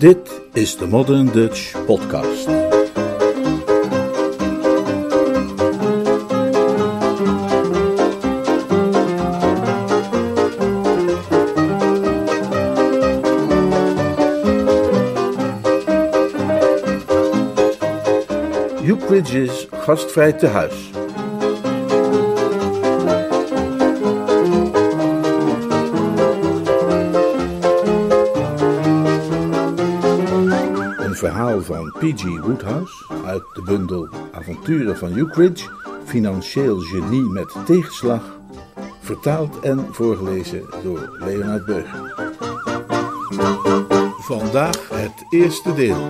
Dit is de Modern Dutch Podcast. Ukridge's gastvrij tehuis. Een P.G. Woodhouse uit de bundel Avonturen van Ukridge, financieel genie met tegenslag, vertaald en voorgelezen door Leonard Burger. Vandaag het eerste deel.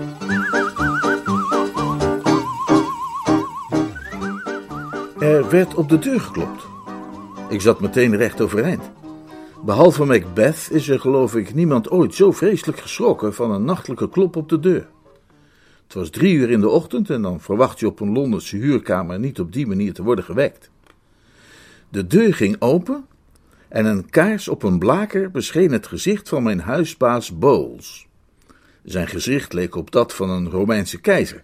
Er werd op de deur geklopt. Ik zat meteen recht overeind. Behalve Macbeth is er geloof ik niemand ooit zo vreselijk geschrokken van een nachtelijke klop op de deur. Het was drie uur in de ochtend en dan verwacht je op een Londense huurkamer niet op die manier te worden gewekt. De deur ging open en een kaars op een blaker bescheen het gezicht van mijn huisbaas Bowles. Zijn gezicht leek op dat van een Romeinse keizer.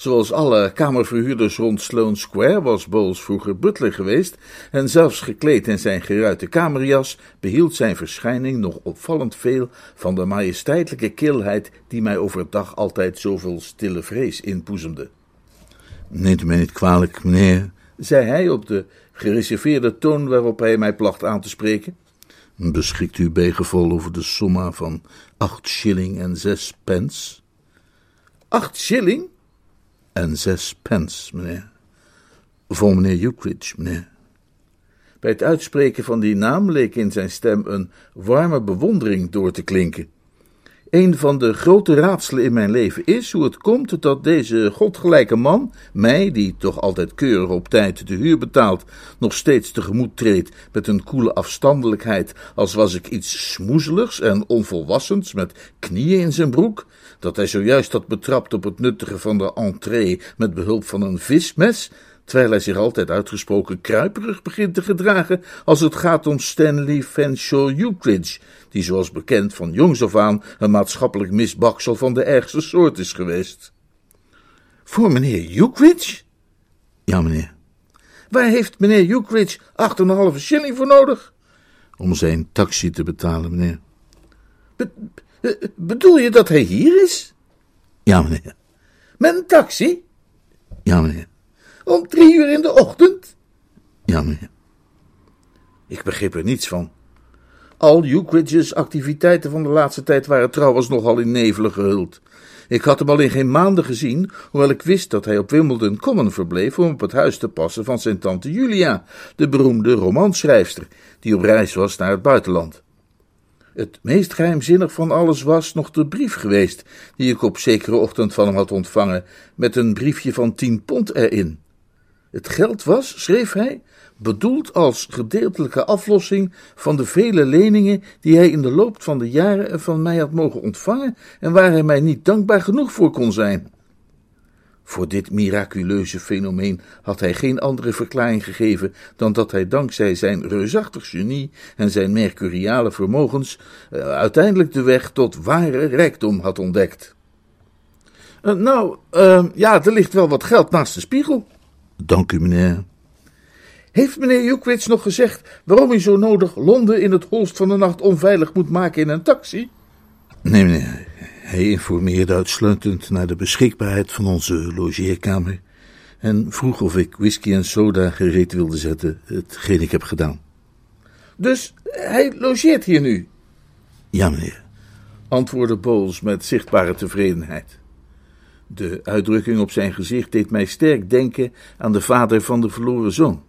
Zoals alle kamerverhuurders rond Sloane Square was Bowles vroeger butler geweest en zelfs gekleed in zijn geruite kamerjas behield zijn verschijning nog opvallend veel van de majesteitelijke kilheid die mij overdag altijd zoveel stille vrees inboezemde. Neemt u mij niet kwalijk, meneer, zei hij op de gereserveerde toon waarop hij mij placht aan te spreken. Beschikt u bijgeval over de somma van acht shilling en zes pence? Acht shilling? En zes pence, meneer. Voor meneer Ukridge, meneer. Bij het uitspreken van die naam leek in zijn stem een warme bewondering door te klinken. Een van de grote raadselen in mijn leven is hoe het komt dat deze godgelijke man mij, die toch altijd keurig op tijd de huur betaalt, nog steeds tegemoet treedt met een koele afstandelijkheid, als was ik iets smoezeligs en onvolwassens met knieën in zijn broek, dat hij zojuist had betrapt op het nuttige van de entree met behulp van een vismes, terwijl hij zich altijd uitgesproken kruiperig begint te gedragen als het gaat om Stanley Fanshawe Ukridge, die zoals bekend van jongs af aan een maatschappelijk misbaksel van de ergste soort is geweest. Voor meneer Ukridge? Ja, meneer. Waar heeft meneer Ukridge acht en een halve shilling voor nodig? Om zijn taxi te betalen, meneer. Bedoel je dat hij hier is? Ja, meneer. Met een taxi? Ja, meneer. Om drie uur in de ochtend? Ja, meneer. Ik begreep er niets van. Al Ukridge's activiteiten van de laatste tijd waren trouwens nogal in nevelen gehuld. Ik had hem al in geen maanden gezien, hoewel ik wist dat hij op Wimbledon Common verbleef om op het huis te passen van zijn tante Julia, de beroemde romanschrijfster, die op reis was naar het buitenland. Het meest geheimzinnig van alles was nog de brief geweest, die ik op zekere ochtend van hem had ontvangen, met een briefje van tien pond erin. Het geld was, schreef hij, bedoeld als gedeeltelijke aflossing van de vele leningen die hij in de loop van de jaren van mij had mogen ontvangen en waar hij mij niet dankbaar genoeg voor kon zijn. Voor dit miraculeuze fenomeen had hij geen andere verklaring gegeven dan dat hij dankzij zijn reusachtig genie en zijn mercuriale vermogens uh, uiteindelijk de weg tot ware rijkdom had ontdekt. Uh, nou, uh, ja, er ligt wel wat geld naast de spiegel. Dank u, meneer. Heeft meneer Jukwits nog gezegd waarom hij zo nodig Londen in het holst van de nacht onveilig moet maken in een taxi? Nee, meneer. Hij informeerde uitsluitend naar de beschikbaarheid van onze logeerkamer en vroeg of ik whisky en soda gereed wilde zetten, hetgeen ik heb gedaan. Dus hij logeert hier nu? Ja, meneer, antwoordde Bowles met zichtbare tevredenheid. De uitdrukking op zijn gezicht deed mij sterk denken aan de vader van de verloren zoon.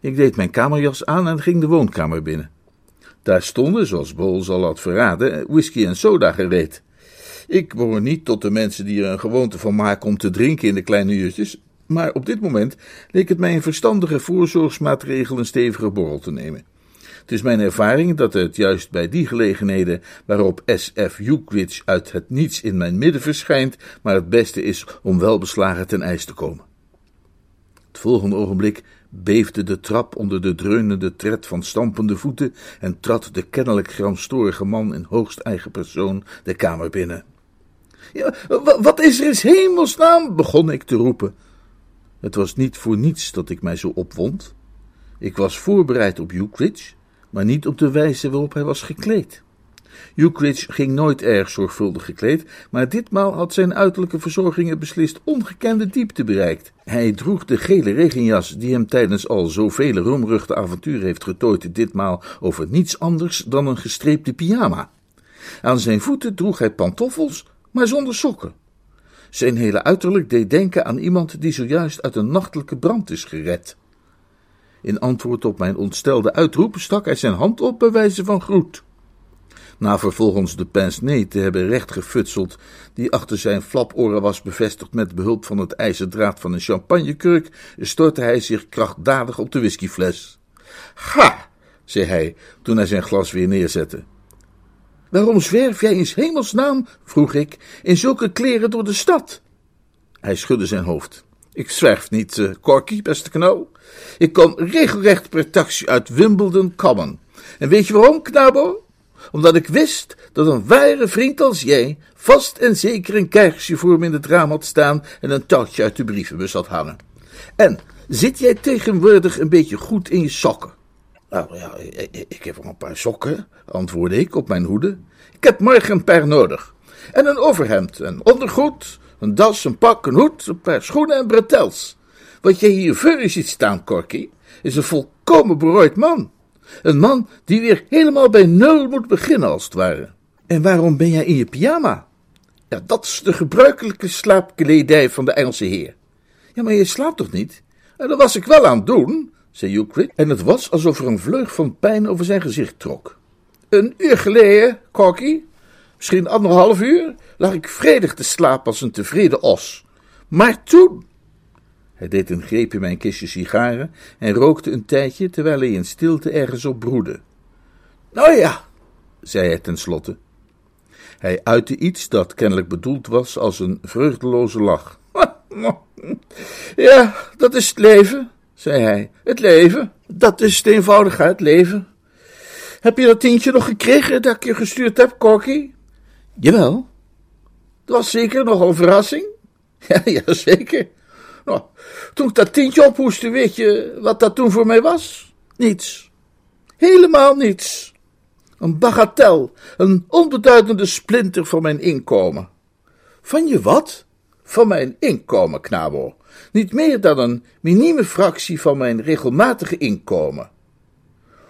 Ik deed mijn kamerjas aan en ging de woonkamer binnen. Daar stonden, zoals Bowles al had verraden, whisky en soda gereed. Ik behoor niet tot de mensen die er een gewoonte van maken om te drinken in de kleine uurtjes, maar op dit moment leek het mij een verstandige voorzorgsmaatregel een stevige borrel te nemen. Het is mijn ervaring dat het juist bij die gelegenheden waarop S.F. Ukridge uit het niets in mijn midden verschijnt, maar het beste is om welbeslagen ten ijs te komen. Het volgende ogenblik beefde de trap onder de dreunende tred van stampende voeten en trad de kennelijk gramstorige man in hoogst eigen persoon de kamer binnen. Wat is er in hemelsnaam? begon ik te roepen. Het was niet voor niets dat ik mij zo opwond. Ik was voorbereid op Ukridge, maar niet op de wijze waarop hij was gekleed. Ukridge ging nooit erg zorgvuldig gekleed, maar ditmaal had zijn uiterlijke verzorgingen beslist ongekende diepte bereikt. Hij droeg de gele regenjas die hem tijdens al zoveel roemruchte avonturen heeft getooid, ditmaal over niets anders dan een gestreepte pyjama. Aan zijn voeten droeg hij pantoffels, maar zonder sokken. Zijn hele uiterlijk deed denken aan iemand die zojuist uit een nachtelijke brand is gered. In antwoord op mijn ontstelde uitroep stak hij zijn hand op bij wijze van groet. Na vervolgens de pince te hebben rechtgefutseld, die achter zijn flaporen was bevestigd met behulp van het ijzerdraad van een champagnekurk, stortte hij zich krachtdadig op de whiskyfles. Ga, zei hij, toen hij zijn glas weer neerzette. Waarom zwerf jij in hemelsnaam, vroeg ik, in zulke kleren door de stad? Hij schudde zijn hoofd. Ik zwerf niet, uh, Corky, beste knauw. Ik kom regelrecht per taxi uit Wimbledon Common. En weet je waarom, knabo? Omdat ik wist dat een ware vriend als jij vast en zeker een kaarsje voor me in het raam had staan en een touwtje uit de brievenbus had hangen. En zit jij tegenwoordig een beetje goed in je sokken? Nou ja, ik heb wel een paar sokken, antwoordde ik op mijn hoede. Ik heb morgen een paar nodig. En een overhemd, een ondergoed, een das, een pak, een hoed, een paar schoenen en bretels. Wat jij hier voor je ziet staan, Corky, is een volkomen berooid man. Een man die weer helemaal bij nul moet beginnen, als het ware. En waarom ben jij in je pyjama? Ja, dat is de gebruikelijke slaapkledij van de Engelse heer. Ja, maar je slaapt toch niet? En dat was ik wel aan het doen, zei Euclid, en het was alsof er een vleug van pijn over zijn gezicht trok. Een uur geleden, Corky, misschien anderhalf uur, lag ik vredig te slapen als een tevreden os. Maar toen. Hij deed een greep in mijn kistje sigaren en rookte een tijdje terwijl hij in stilte ergens op broedde. Nou ja, zei hij tenslotte. Hij uitte iets dat kennelijk bedoeld was als een vreugdeloze lach. Ja, dat is het leven, zei hij. Het leven, dat is de eenvoudigheid, leven. Heb je dat tientje nog gekregen dat ik je gestuurd heb, Corky? Jawel. Dat was zeker nogal een verrassing. Ja, ja, zeker. Nou, toen ik dat tientje ophoestte, weet je wat dat toen voor mij was? Niets. Helemaal niets. Een bagatel, een onbeduidende splinter van mijn inkomen. Van je wat? Van mijn inkomen, knabo. Niet meer dan een minieme fractie van mijn regelmatige inkomen.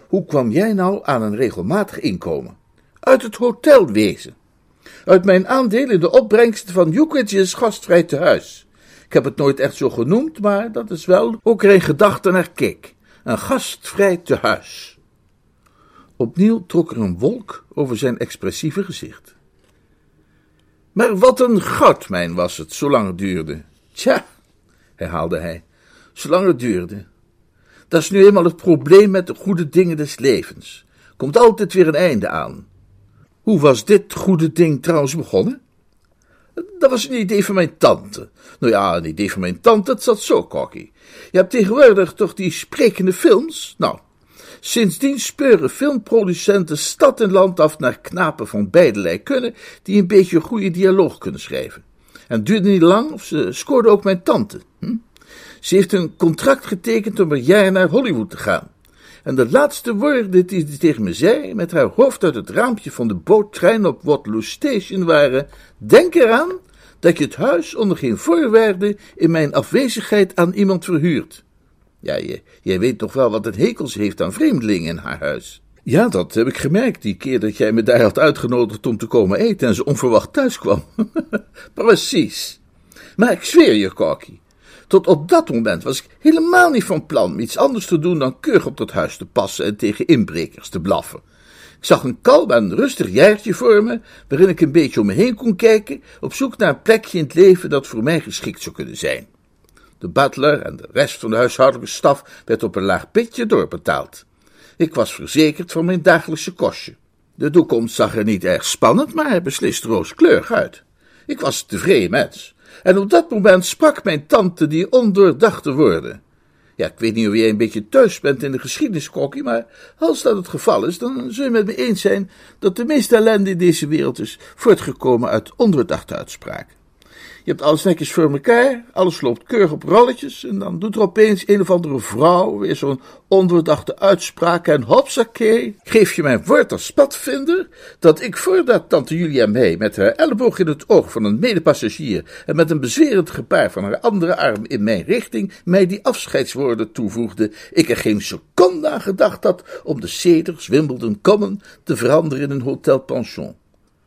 Hoe kwam jij nou aan een regelmatig inkomen? Uit het hotelwezen. Uit mijn aandeel in de opbrengsten van Euclid's gastvrij tehuis. Ik heb het nooit echt zo genoemd, maar dat is wel ook er een gedachte naar keek. Een gastvrij tehuis. Opnieuw trok er een wolk over zijn expressieve gezicht. Maar wat een goudmijn was het, zolang het duurde. Tja, herhaalde hij, zolang het duurde. Dat is nu eenmaal het probleem met de goede dingen des levens. Komt altijd weer een einde aan. Hoe was dit goede ding trouwens begonnen? Dat was een idee van mijn tante. Nou ja, een idee van mijn tante, het zat zo, Corky. Je hebt tegenwoordig toch die sprekende films? Nou, sindsdien speuren filmproducenten stad en land af naar knapen van beide kunnen, die een beetje goede dialoog kunnen schrijven. En het duurde niet lang of ze scoorde ook mijn tante. Hm? Ze heeft een contract getekend om een jaar naar Hollywood te gaan. En de laatste woorden die ze tegen me zei, met haar hoofd uit het raampje van de boottrein op Waterloo Station, waren: Denk eraan dat je het huis onder geen voorwaarden in mijn afwezigheid aan iemand verhuurt. Ja, je, jij weet toch wel wat het hekels heeft aan vreemdelingen in haar huis. Ja, dat heb ik gemerkt die keer dat jij me daar had uitgenodigd om te komen eten en ze onverwacht thuis kwam. Precies. Maar ik zweer je, Corky, tot op dat moment was ik helemaal niet van plan iets anders te doen dan keurig op dat huis te passen en tegen inbrekers te blaffen. Ik zag een kalm en rustig jaartje voor me, waarin ik een beetje om me heen kon kijken, op zoek naar een plekje in het leven dat voor mij geschikt zou kunnen zijn. De butler en de rest van de huishoudelijke staf werd op een laag pitje doorbetaald. Ik was verzekerd van mijn dagelijkse kostje. De toekomst zag er niet erg spannend, maar beslist rooskleurig uit. Ik was tevreden mens. En op dat moment sprak mijn tante die ondoordachte woorden. Ja, ik weet niet of jij een beetje thuis bent in de geschiedenis, Kokkie, maar als dat het geval is, dan zul je met me eens zijn dat de meeste ellende in deze wereld is voortgekomen uit ondoordachte uitspraken. Je hebt alles netjes voor elkaar, alles loopt keurig op rolletjes. En dan doet er opeens een of andere vrouw weer zo'n ondoordachte uitspraak. En hopsakee, geef je mijn woord als spatvinder dat ik voordat tante Julia mij met haar elleboog in het oog van een medepassagier en met een bezwerend gebaar van haar andere arm in mijn richting mij die afscheidswoorden toevoegde, ik er geen seconde aan gedacht had om de Cedars Wimbledon Common te veranderen in een hotelpension.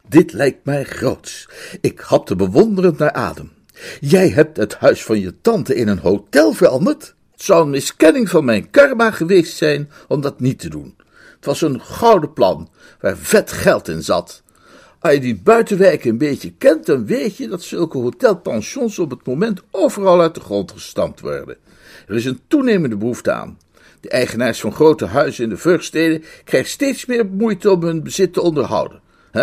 Dit lijkt mij groots. Ik hapte bewonderend naar adem. Jij hebt het huis van je tante in een hotel veranderd? Het zou een miskenning van mijn karma geweest zijn om dat niet te doen. Het was een gouden plan, waar vet geld in zat. Als je die buitenwijken een beetje kent, dan weet je dat zulke hotelpensions op het moment overal uit de grond gestampt worden. Er is een toenemende behoefte aan. De eigenaars van grote huizen in de vurgsteden krijgen steeds meer moeite om hun bezit te onderhouden.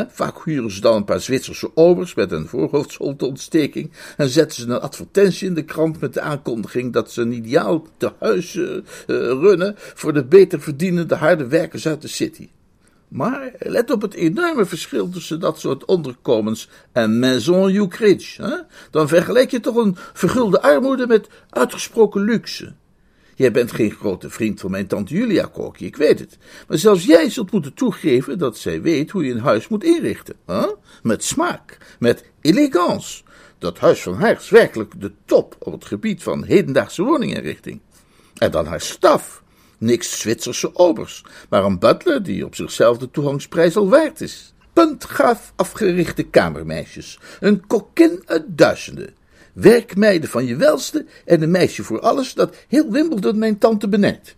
Vaak huren ze dan een paar Zwitserse obers met een voorhoofdsholteontsteking en zetten ze een advertentie in de krant met de aankondiging dat ze een ideaal te huis uh, runnen voor de beter verdienende harde werkers uit de city. Maar let op het enorme verschil tussen dat soort onderkomens en Maison Ukridge. Dan vergelijk je toch een vergulde armoede met uitgesproken luxe. Jij bent geen grote vriend van mijn tante Julia, Kokje, ik weet het. Maar zelfs jij zult moeten toegeven dat zij weet hoe je een huis moet inrichten. Huh? Met smaak, met elegance. Dat huis van haar is werkelijk de top op het gebied van hedendaagse woninginrichting. En dan haar staf. Niks Zwitserse obers, maar een butler die op zichzelf de toegangsprijs al waard is. Puntgaaf afgerichte kamermeisjes. Een kokkin uit duizenden werkmeiden van je welste en een meisje voor alles dat heel Wimbledon mijn tante benijdt.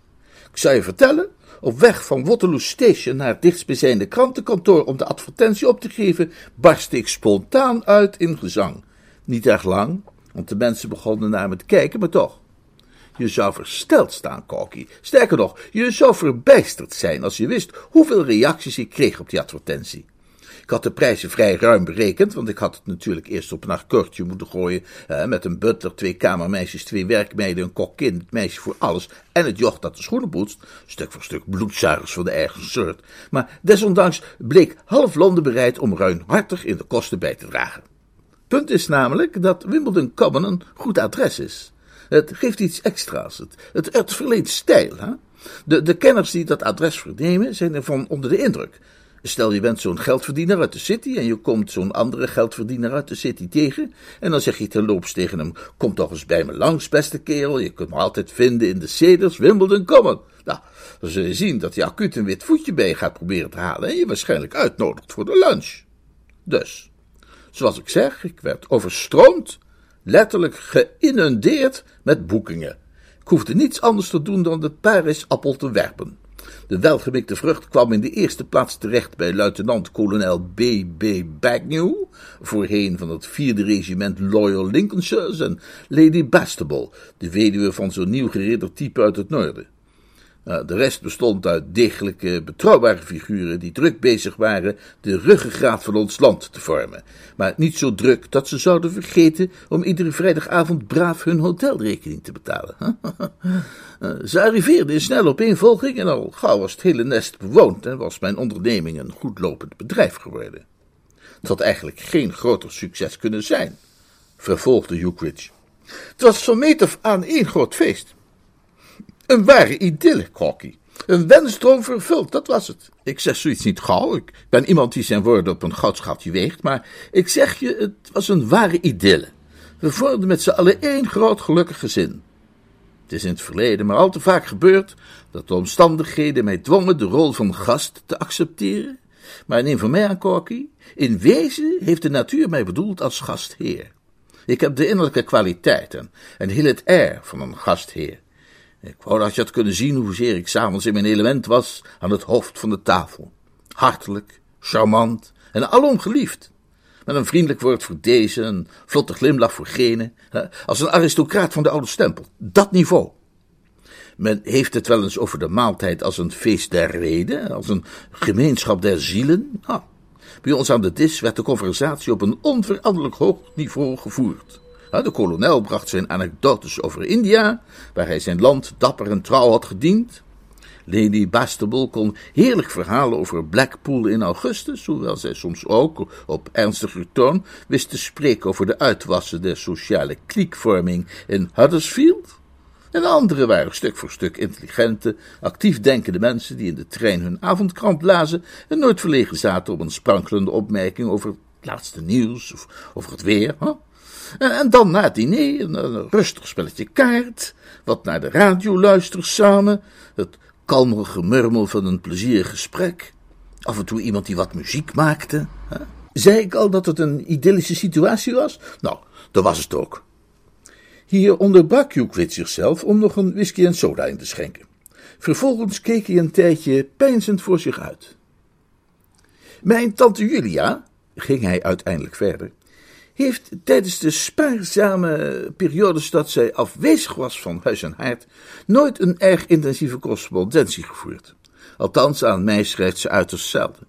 Ik zou je vertellen, op weg van Waterloo Station naar het dichtstbijzijnde krantenkantoor om de advertentie op te geven, barstte ik spontaan uit in gezang. Niet erg lang, want de mensen begonnen naar me te kijken, maar toch. Je zou versteld staan, Corky. Sterker nog, je zou verbijsterd zijn als je wist hoeveel reacties ik kreeg op die advertentie. Ik had de prijzen vrij ruim berekend, want ik had het natuurlijk eerst op een akkoordje moeten gooien. Met een butler, twee kamermeisjes, twee werkmeiden, een kokkin, het meisje voor alles en het joch dat de schoenen poetst. Stuk voor stuk bloedzuigers van de eigen soort. Maar desondanks bleek half Londen bereid om ruimhartig in de kosten bij te dragen. Punt is namelijk dat Wimbledon Common een goed adres is. Het geeft iets extra's. Het, het, het verleent stijl. Hè? De, de kenners die dat adres vernemen zijn ervan onder de indruk. Stel je bent zo'n geldverdiener uit de city en je komt zo'n andere geldverdiener uit de city tegen. En dan zeg je terloops tegen hem: Kom toch eens bij me langs, beste kerel. Je kunt me altijd vinden in de Cedars, Wimbledon, Common. Nou, dan zul je zien dat hij acuut een wit voetje bij je gaat proberen te halen en je waarschijnlijk uitnodigt voor de lunch. Dus, zoals ik zeg, ik werd overstroomd, letterlijk geïnundeerd met boekingen. Ik hoefde niets anders te doen dan de Paris-appel te werpen. De welgemikte vrucht kwam in de eerste plaats terecht bij luitenant-kolonel B.B. Bagnew, voorheen van het vierde regiment Loyal Lincolnshires, en Lady Bastable, de weduwe van zo'n nieuw geridderd type uit het noorden. Nou, de rest bestond uit degelijke, betrouwbare figuren die druk bezig waren de ruggengraat van ons land te vormen. Maar niet zo druk dat ze zouden vergeten om iedere vrijdagavond braaf hun hotelrekening te betalen. Eh, ze arriveerden in snelle opeenvolging en al gauw was het hele nest bewoond en was mijn onderneming een goedlopend bedrijf geworden. Het had eigenlijk geen groter succes kunnen zijn, vervolgde Ukridge. Het was van meet af aan één groot feest. Een ware idylle, Corky. Een wensdroom vervuld, dat was het. Ik zeg zoiets niet gauw. Ik ben iemand die zijn woorden op een goudschatje weegt. Maar ik zeg je, het was een ware idylle. We vormden met z'n allen één groot gelukkig gezin. Het is in het verleden maar al te vaak gebeurd dat de omstandigheden mij dwongen de rol van gast te accepteren. Maar neem van mij aan, Corky, in wezen heeft de natuur mij bedoeld als gastheer. Ik heb de innerlijke kwaliteiten en heel het air van een gastheer. Ik wou dat je had kunnen zien hoezeer ik s'avonds in mijn element was aan het hoofd van de tafel. Hartelijk, charmant en alom geliefd. Met een vriendelijk woord voor deze, een vlotte glimlach voor gene. Als een aristocraat van de oude stempel. Dat niveau. Men heeft het wel eens over de maaltijd als een feest der reden, als een gemeenschap der zielen. Nou, bij ons aan de dis werd de conversatie op een onveranderlijk hoog niveau gevoerd. De kolonel bracht zijn anekdotes over India, waar hij zijn land dapper en trouw had gediend. Lady Bastable kon heerlijk verhalen over Blackpool in augustus, hoewel zij soms ook, op ernstiger toon, wist te spreken over de uitwassen der sociale kliekvorming in Huddersfield. En de anderen waren stuk voor stuk intelligente, actief denkende mensen die in de trein hun avondkrant lazen en nooit verlegen zaten op een sprankelende opmerking over het laatste nieuws of over het weer. En, dan na het diner een, rustig spelletje kaart, wat naar de radio luisteren samen, het kalme gemurmel van een plezierig gesprek, af en toe iemand die wat muziek maakte. Zei ik al dat het een idyllische situatie was? Nou, dat was het ook. Hier onderbrak Jukwit zichzelf om nog een whisky en soda in te schenken. Vervolgens keek hij een tijdje peinzend voor zich uit. Mijn tante Julia, ging hij uiteindelijk verder, heeft tijdens de spaarzame periodes dat zij afwezig was van huis en haard nooit een erg intensieve correspondentie gevoerd. Althans, aan mij schrijft ze uiterst zelden.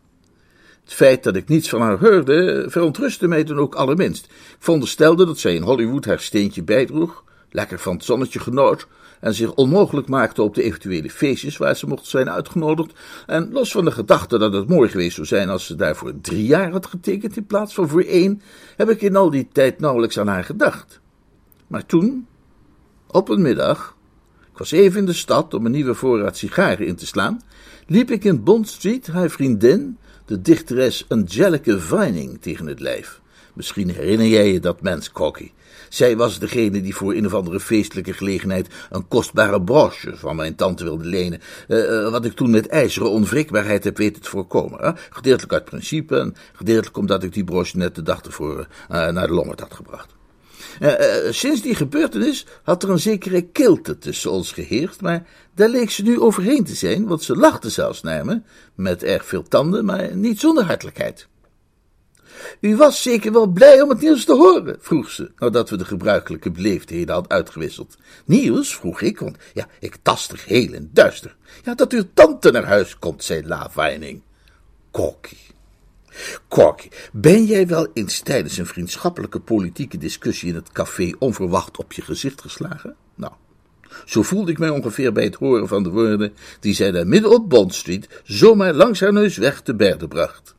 Het feit dat ik niets van haar hoorde, verontrustte mij dan ook allerminst. Ik veronderstelde dat zij in Hollywood haar steentje bijdroeg, lekker van het zonnetje genoot en zich onmogelijk maakte op de eventuele feestjes waar ze mocht zijn uitgenodigd. En los van de gedachte dat het mooi geweest zou zijn als ze daarvoor drie jaar had getekend in plaats van voor één, heb ik in al die tijd nauwelijks aan haar gedacht. Maar toen, op een middag, ik was even in de stad om een nieuwe voorraad sigaren in te slaan, liep ik in Bond Street haar vriendin, de dichteres Angelica Vining, tegen het lijf. Misschien herinner jij je dat mens, Cocky. Zij was degene die voor een of andere feestelijke gelegenheid een kostbare broche van mijn tante wilde lenen, uh, wat ik toen met ijzeren onwrikbaarheid heb weten te voorkomen. Gedeeltelijk uit principe en gedeeltelijk omdat ik die broche net de dag ervoor uh, naar de Lommerd had gebracht. Sinds die gebeurtenis had er een zekere kilte tussen ons geheerst, maar daar leek ze nu overheen te zijn, want ze lachte zelfs naar me, met erg veel tanden, maar niet zonder hartelijkheid. U was zeker wel blij om het nieuws te horen, vroeg ze, nadat we de gebruikelijke beleefdheden hadden uitgewisseld. Nieuws, vroeg ik, want ja, ik tastte heel en duister. Ja, dat uw tante naar huis komt, zei La Vining. Corky. Corky, ben jij wel eens tijdens een vriendschappelijke politieke discussie in het café onverwacht op je gezicht geslagen? Nou, zo voelde ik mij ongeveer bij het horen van de woorden die zij daar midden op Bond Street zomaar langs haar neus weg te berden bracht.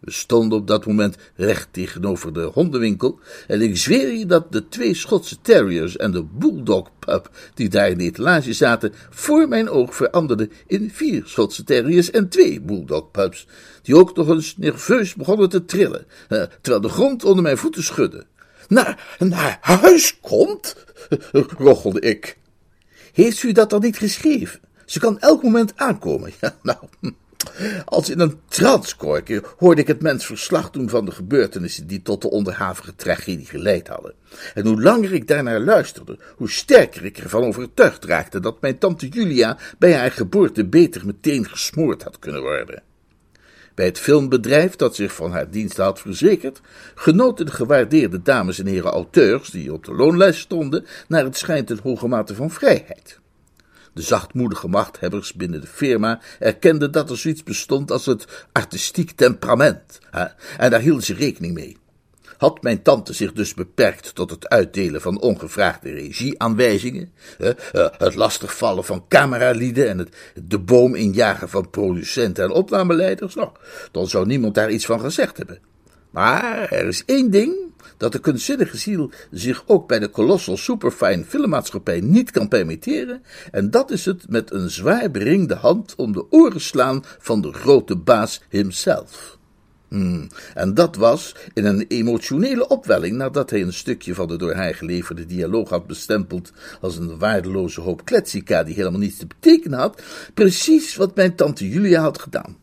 We stonden op dat moment recht tegenover de hondenwinkel en ik zweer je dat de twee Schotse terriers en de bulldog pup die daar in de etalage zaten voor mijn oog veranderden in vier Schotse terriers en twee bulldog pups, die ook nog eens nerveus begonnen te trillen, eh, terwijl de grond onder mijn voeten schudde. Naar, naar huis komt? rochelde ik. Heeft u dat dan niet geschreven? Ze kan elk moment aankomen. Ja, nou, hm. Als in een transkorkje hoorde ik het mens verslag doen van de gebeurtenissen die tot de onderhavige tragedie geleid hadden. En hoe langer ik daarnaar luisterde, hoe sterker ik ervan overtuigd raakte dat mijn tante Julia bij haar geboorte beter meteen gesmoord had kunnen worden. Bij het filmbedrijf dat zich van haar diensten had verzekerd, genoten de gewaardeerde dames en heren auteurs, die op de loonlijst stonden, naar het schijnt een hoge mate van vrijheid. De zachtmoedige machthebbers binnen de firma erkenden dat er zoiets bestond als het artistiek temperament, hè? en daar hielden ze rekening mee. Had mijn tante zich dus beperkt tot het uitdelen van ongevraagde regieaanwijzingen, eh, het lastigvallen van cameralieden en het de boom injagen van producenten en opnameleiders, nou, dan zou niemand daar iets van gezegd hebben. Maar er is één ding dat de kunstzinnige ziel zich ook bij de Colossal Superfine Filmmaatschappij niet kan permitteren, en dat is het met een zwaar beringde hand om de oren slaan van de grote baas himself. Hmm. En dat was in een emotionele opwelling nadat hij een stukje van de door haar geleverde dialoog had bestempeld als een waardeloze hoop kletsika die helemaal niets te betekenen had, precies wat mijn tante Julia had gedaan.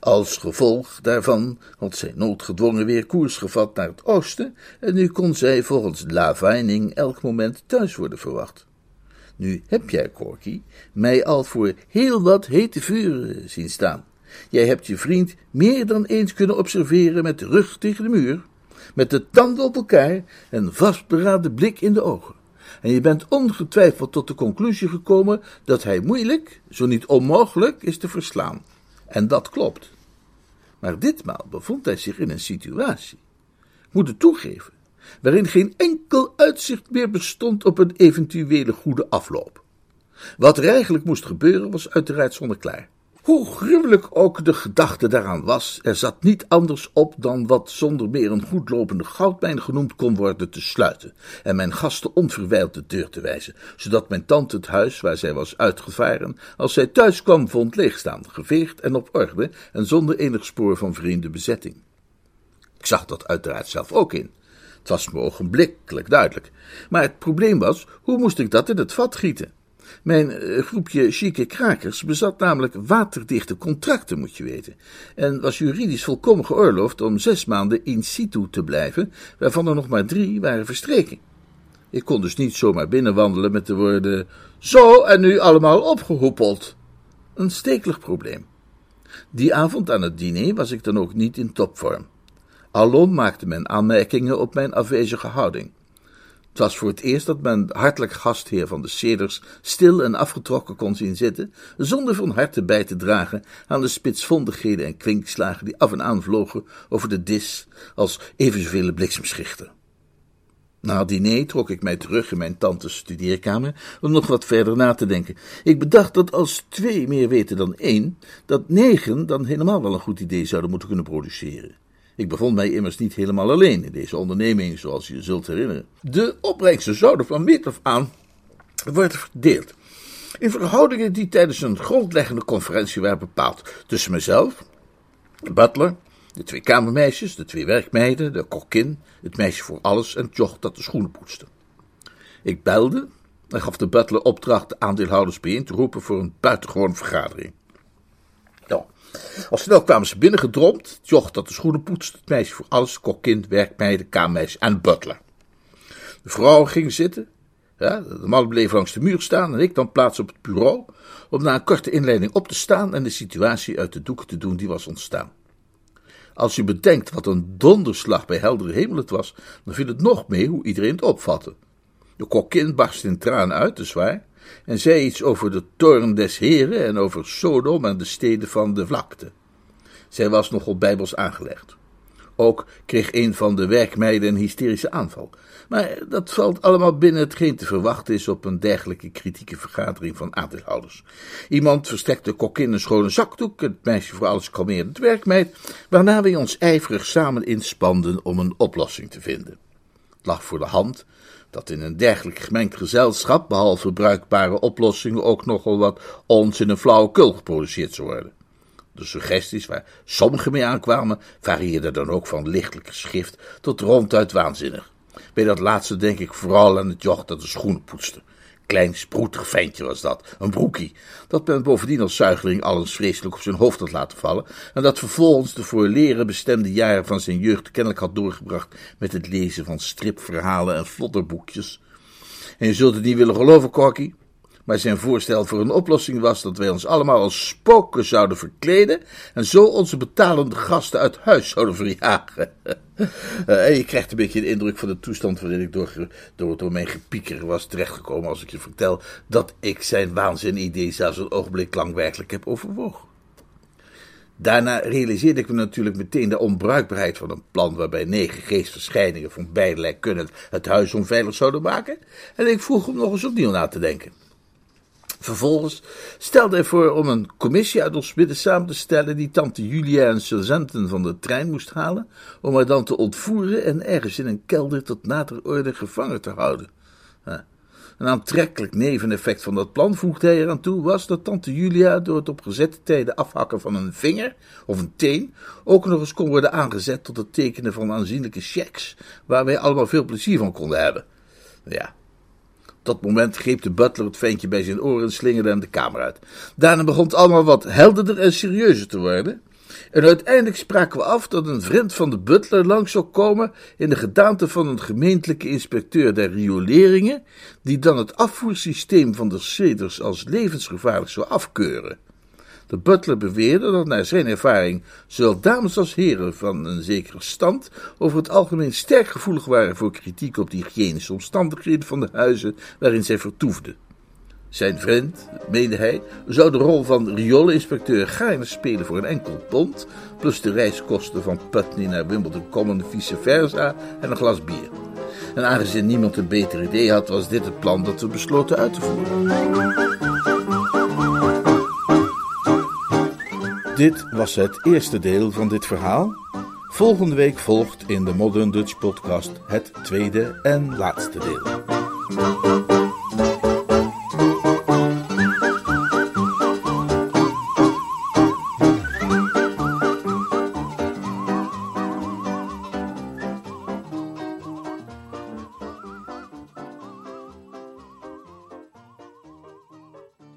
Als gevolg daarvan had zij noodgedwongen weer koers gevat naar het oosten en nu kon zij volgens La Vining elk moment thuis worden verwacht. Nu heb jij, Corky, mij al voor heel wat hete vuren zien staan. Jij hebt je vriend meer dan eens kunnen observeren met de rug tegen de muur, met de tanden op elkaar en vastberaden blik in de ogen. En je bent ongetwijfeld tot de conclusie gekomen dat hij moeilijk, zo niet onmogelijk, is te verslaan. En dat klopt. Maar ditmaal bevond hij zich in een situatie. Moet toegeven. waarin geen enkel uitzicht meer bestond op een eventuele goede afloop. Wat er eigenlijk moest gebeuren was uiteraard zonneklaar. Hoe gruwelijk ook de gedachte daaraan was, er zat niet anders op dan wat zonder meer een goedlopende goudmijn genoemd kon worden te sluiten en mijn gasten onverwijld de deur te wijzen, zodat mijn tante het huis waar zij was uitgevaren, als zij thuis kwam, vond leegstaan, geveegd en op orde en zonder enig spoor van vreemde bezetting. Ik zag dat uiteraard zelf ook in. Het was me ogenblikkelijk duidelijk. Maar het probleem was, hoe moest ik dat in het vat gieten? Mijn eh, groepje chique krakers bezat namelijk waterdichte contracten, moet je weten, en was juridisch volkomen geoorloofd om zes maanden in situ te blijven, waarvan er nog maar drie waren verstreken. Ik kon dus niet zomaar binnenwandelen met de woorden: Zo en nu allemaal opgehoepeld. Een stekelig probleem. Die avond aan het diner was ik dan ook niet in topvorm. Alom maakte men aanmerkingen op mijn afwezige houding. Het was voor het eerst dat men hartelijk gastheer van de Ceders stil en afgetrokken kon zien zitten, zonder van harte bij te dragen aan de spitsvondigheden en kwinkslagen die af en aan vlogen over de dis als evenvele bliksemschichten. Na het diner trok ik mij terug in mijn tantes studeerkamer om nog wat verder na te denken. Ik bedacht dat als twee meer weten dan één, dat negen dan helemaal wel een goed idee zouden moeten kunnen produceren. Ik bevond mij immers niet helemaal alleen in deze onderneming, zoals je zult herinneren. De opbrengsten zouden van meet af aan worden verdeeld. In verhoudingen die tijdens een grondleggende conferentie werden bepaald tussen mezelf, de butler, de twee kamermeisjes, de twee werkmeiden, de kokkin, het meisje voor alles en joch dat de schoenen poetste. Ik belde en gaf de butler opdracht de aandeelhouders bijeen te roepen voor een buitengewone vergadering. Al snel kwamen ze binnengedromd. Joch dat de schoenen poetste, het meisje voor alles, kokkind, werkmeiden, kamermeisje en butler. De vrouwen gingen zitten. Ja, de mannen bleven langs de muur staan en ik dan plaats op het bureau om na een korte inleiding op te staan en de situatie uit de doeken te doen die was ontstaan. Als je bedenkt wat een donderslag bij heldere hemel het was, dan viel het nog mee hoe iedereen het opvatte. De kokkin barstte in tranen uit, dus waar en zei iets over de toorn des heren en over Sodom en de steden van de vlakte. Zij was nogal bijbels aangelegd. Ook kreeg een van de werkmeiden een hysterische aanval. Maar dat valt allemaal binnen hetgeen te verwachten is op een dergelijke kritieke vergadering van aandeelhouders. Iemand verstrekte kokkin een schone zakdoek, het meisje voor alles kalmeerde het werkmeid, waarna wij ons ijverig samen inspanden om een oplossing te vinden. Het lag voor de hand dat in een dergelijk gemengd gezelschap, behalve bruikbare oplossingen, ook nogal wat onzin en flauwekul geproduceerd zou worden. De suggesties waar sommigen mee aankwamen, varieerden dan ook van lichtelijke schrift tot ronduit waanzinnig. Bij dat laatste denk ik vooral aan het joch dat de schoenen poetste. Klein sproetig ventje was dat, een broekie, dat men bovendien als zuigeling alles vreselijk op zijn hoofd had laten vallen, en dat vervolgens de voor leren bestemde jaren van zijn jeugd kennelijk had doorgebracht met het lezen van stripverhalen en flodderboekjes. En je zult het niet willen geloven, Corky, maar zijn voorstel voor een oplossing was dat wij ons allemaal als spoken zouden verkleden en zo onze betalende gasten uit huis zouden verjagen. Uh, je krijgt een beetje de indruk van de toestand waarin ik door, door, door mijn gepieker was terechtgekomen als ik je vertel dat ik zijn waanzin-idee zelfs een ogenblik lang werkelijk heb overwogen. Daarna realiseerde ik me natuurlijk meteen de onbruikbaarheid van een plan waarbij negen geestverschijningen van beide kunnen het huis onveilig zouden maken. En ik vroeg hem nog eens opnieuw na te denken. Vervolgens stelde hij voor om een commissie uit ons midden samen te stellen die tante Julia en sergeanten van de trein moest halen, om haar dan te ontvoeren en ergens in een kelder tot nader orde gevangen te houden. Een aantrekkelijk neveneffect van dat plan, voegde hij eraan toe, was dat tante Julia door het op gezette tijden afhakken van een vinger of een teen ook nog eens kon worden aangezet tot het tekenen van aanzienlijke checks, waar wij allemaal veel plezier van konden hebben. Ja, dat moment greep de butler het ventje bij zijn oren en slingerde hem de kamer uit. Daarna begon het allemaal wat helderder en serieuzer te worden. En uiteindelijk spraken we af dat een vriend van de butler langs zou komen in de gedaante van een gemeentelijke inspecteur der rioleringen, die dan het afvoersysteem van de ceders als levensgevaarlijk zou afkeuren. De butler beweerde dat naar zijn ervaring zowel dames als heren van een zekere stand over het algemeen sterk gevoelig waren voor kritiek op de hygiënische omstandigheden van de huizen waarin zij vertoefden. Zijn vriend, meende hij, zou de rol van rioolinspecteur gaarne spelen voor een enkel pond, plus de reiskosten van Putney naar Wimbledon Common vice versa en een glas bier. En aangezien niemand een beter idee had, was dit het plan dat we besloten uit te voeren. Dit was het eerste deel van dit verhaal. Volgende week volgt in de Modern Dutch Podcast het tweede en laatste deel.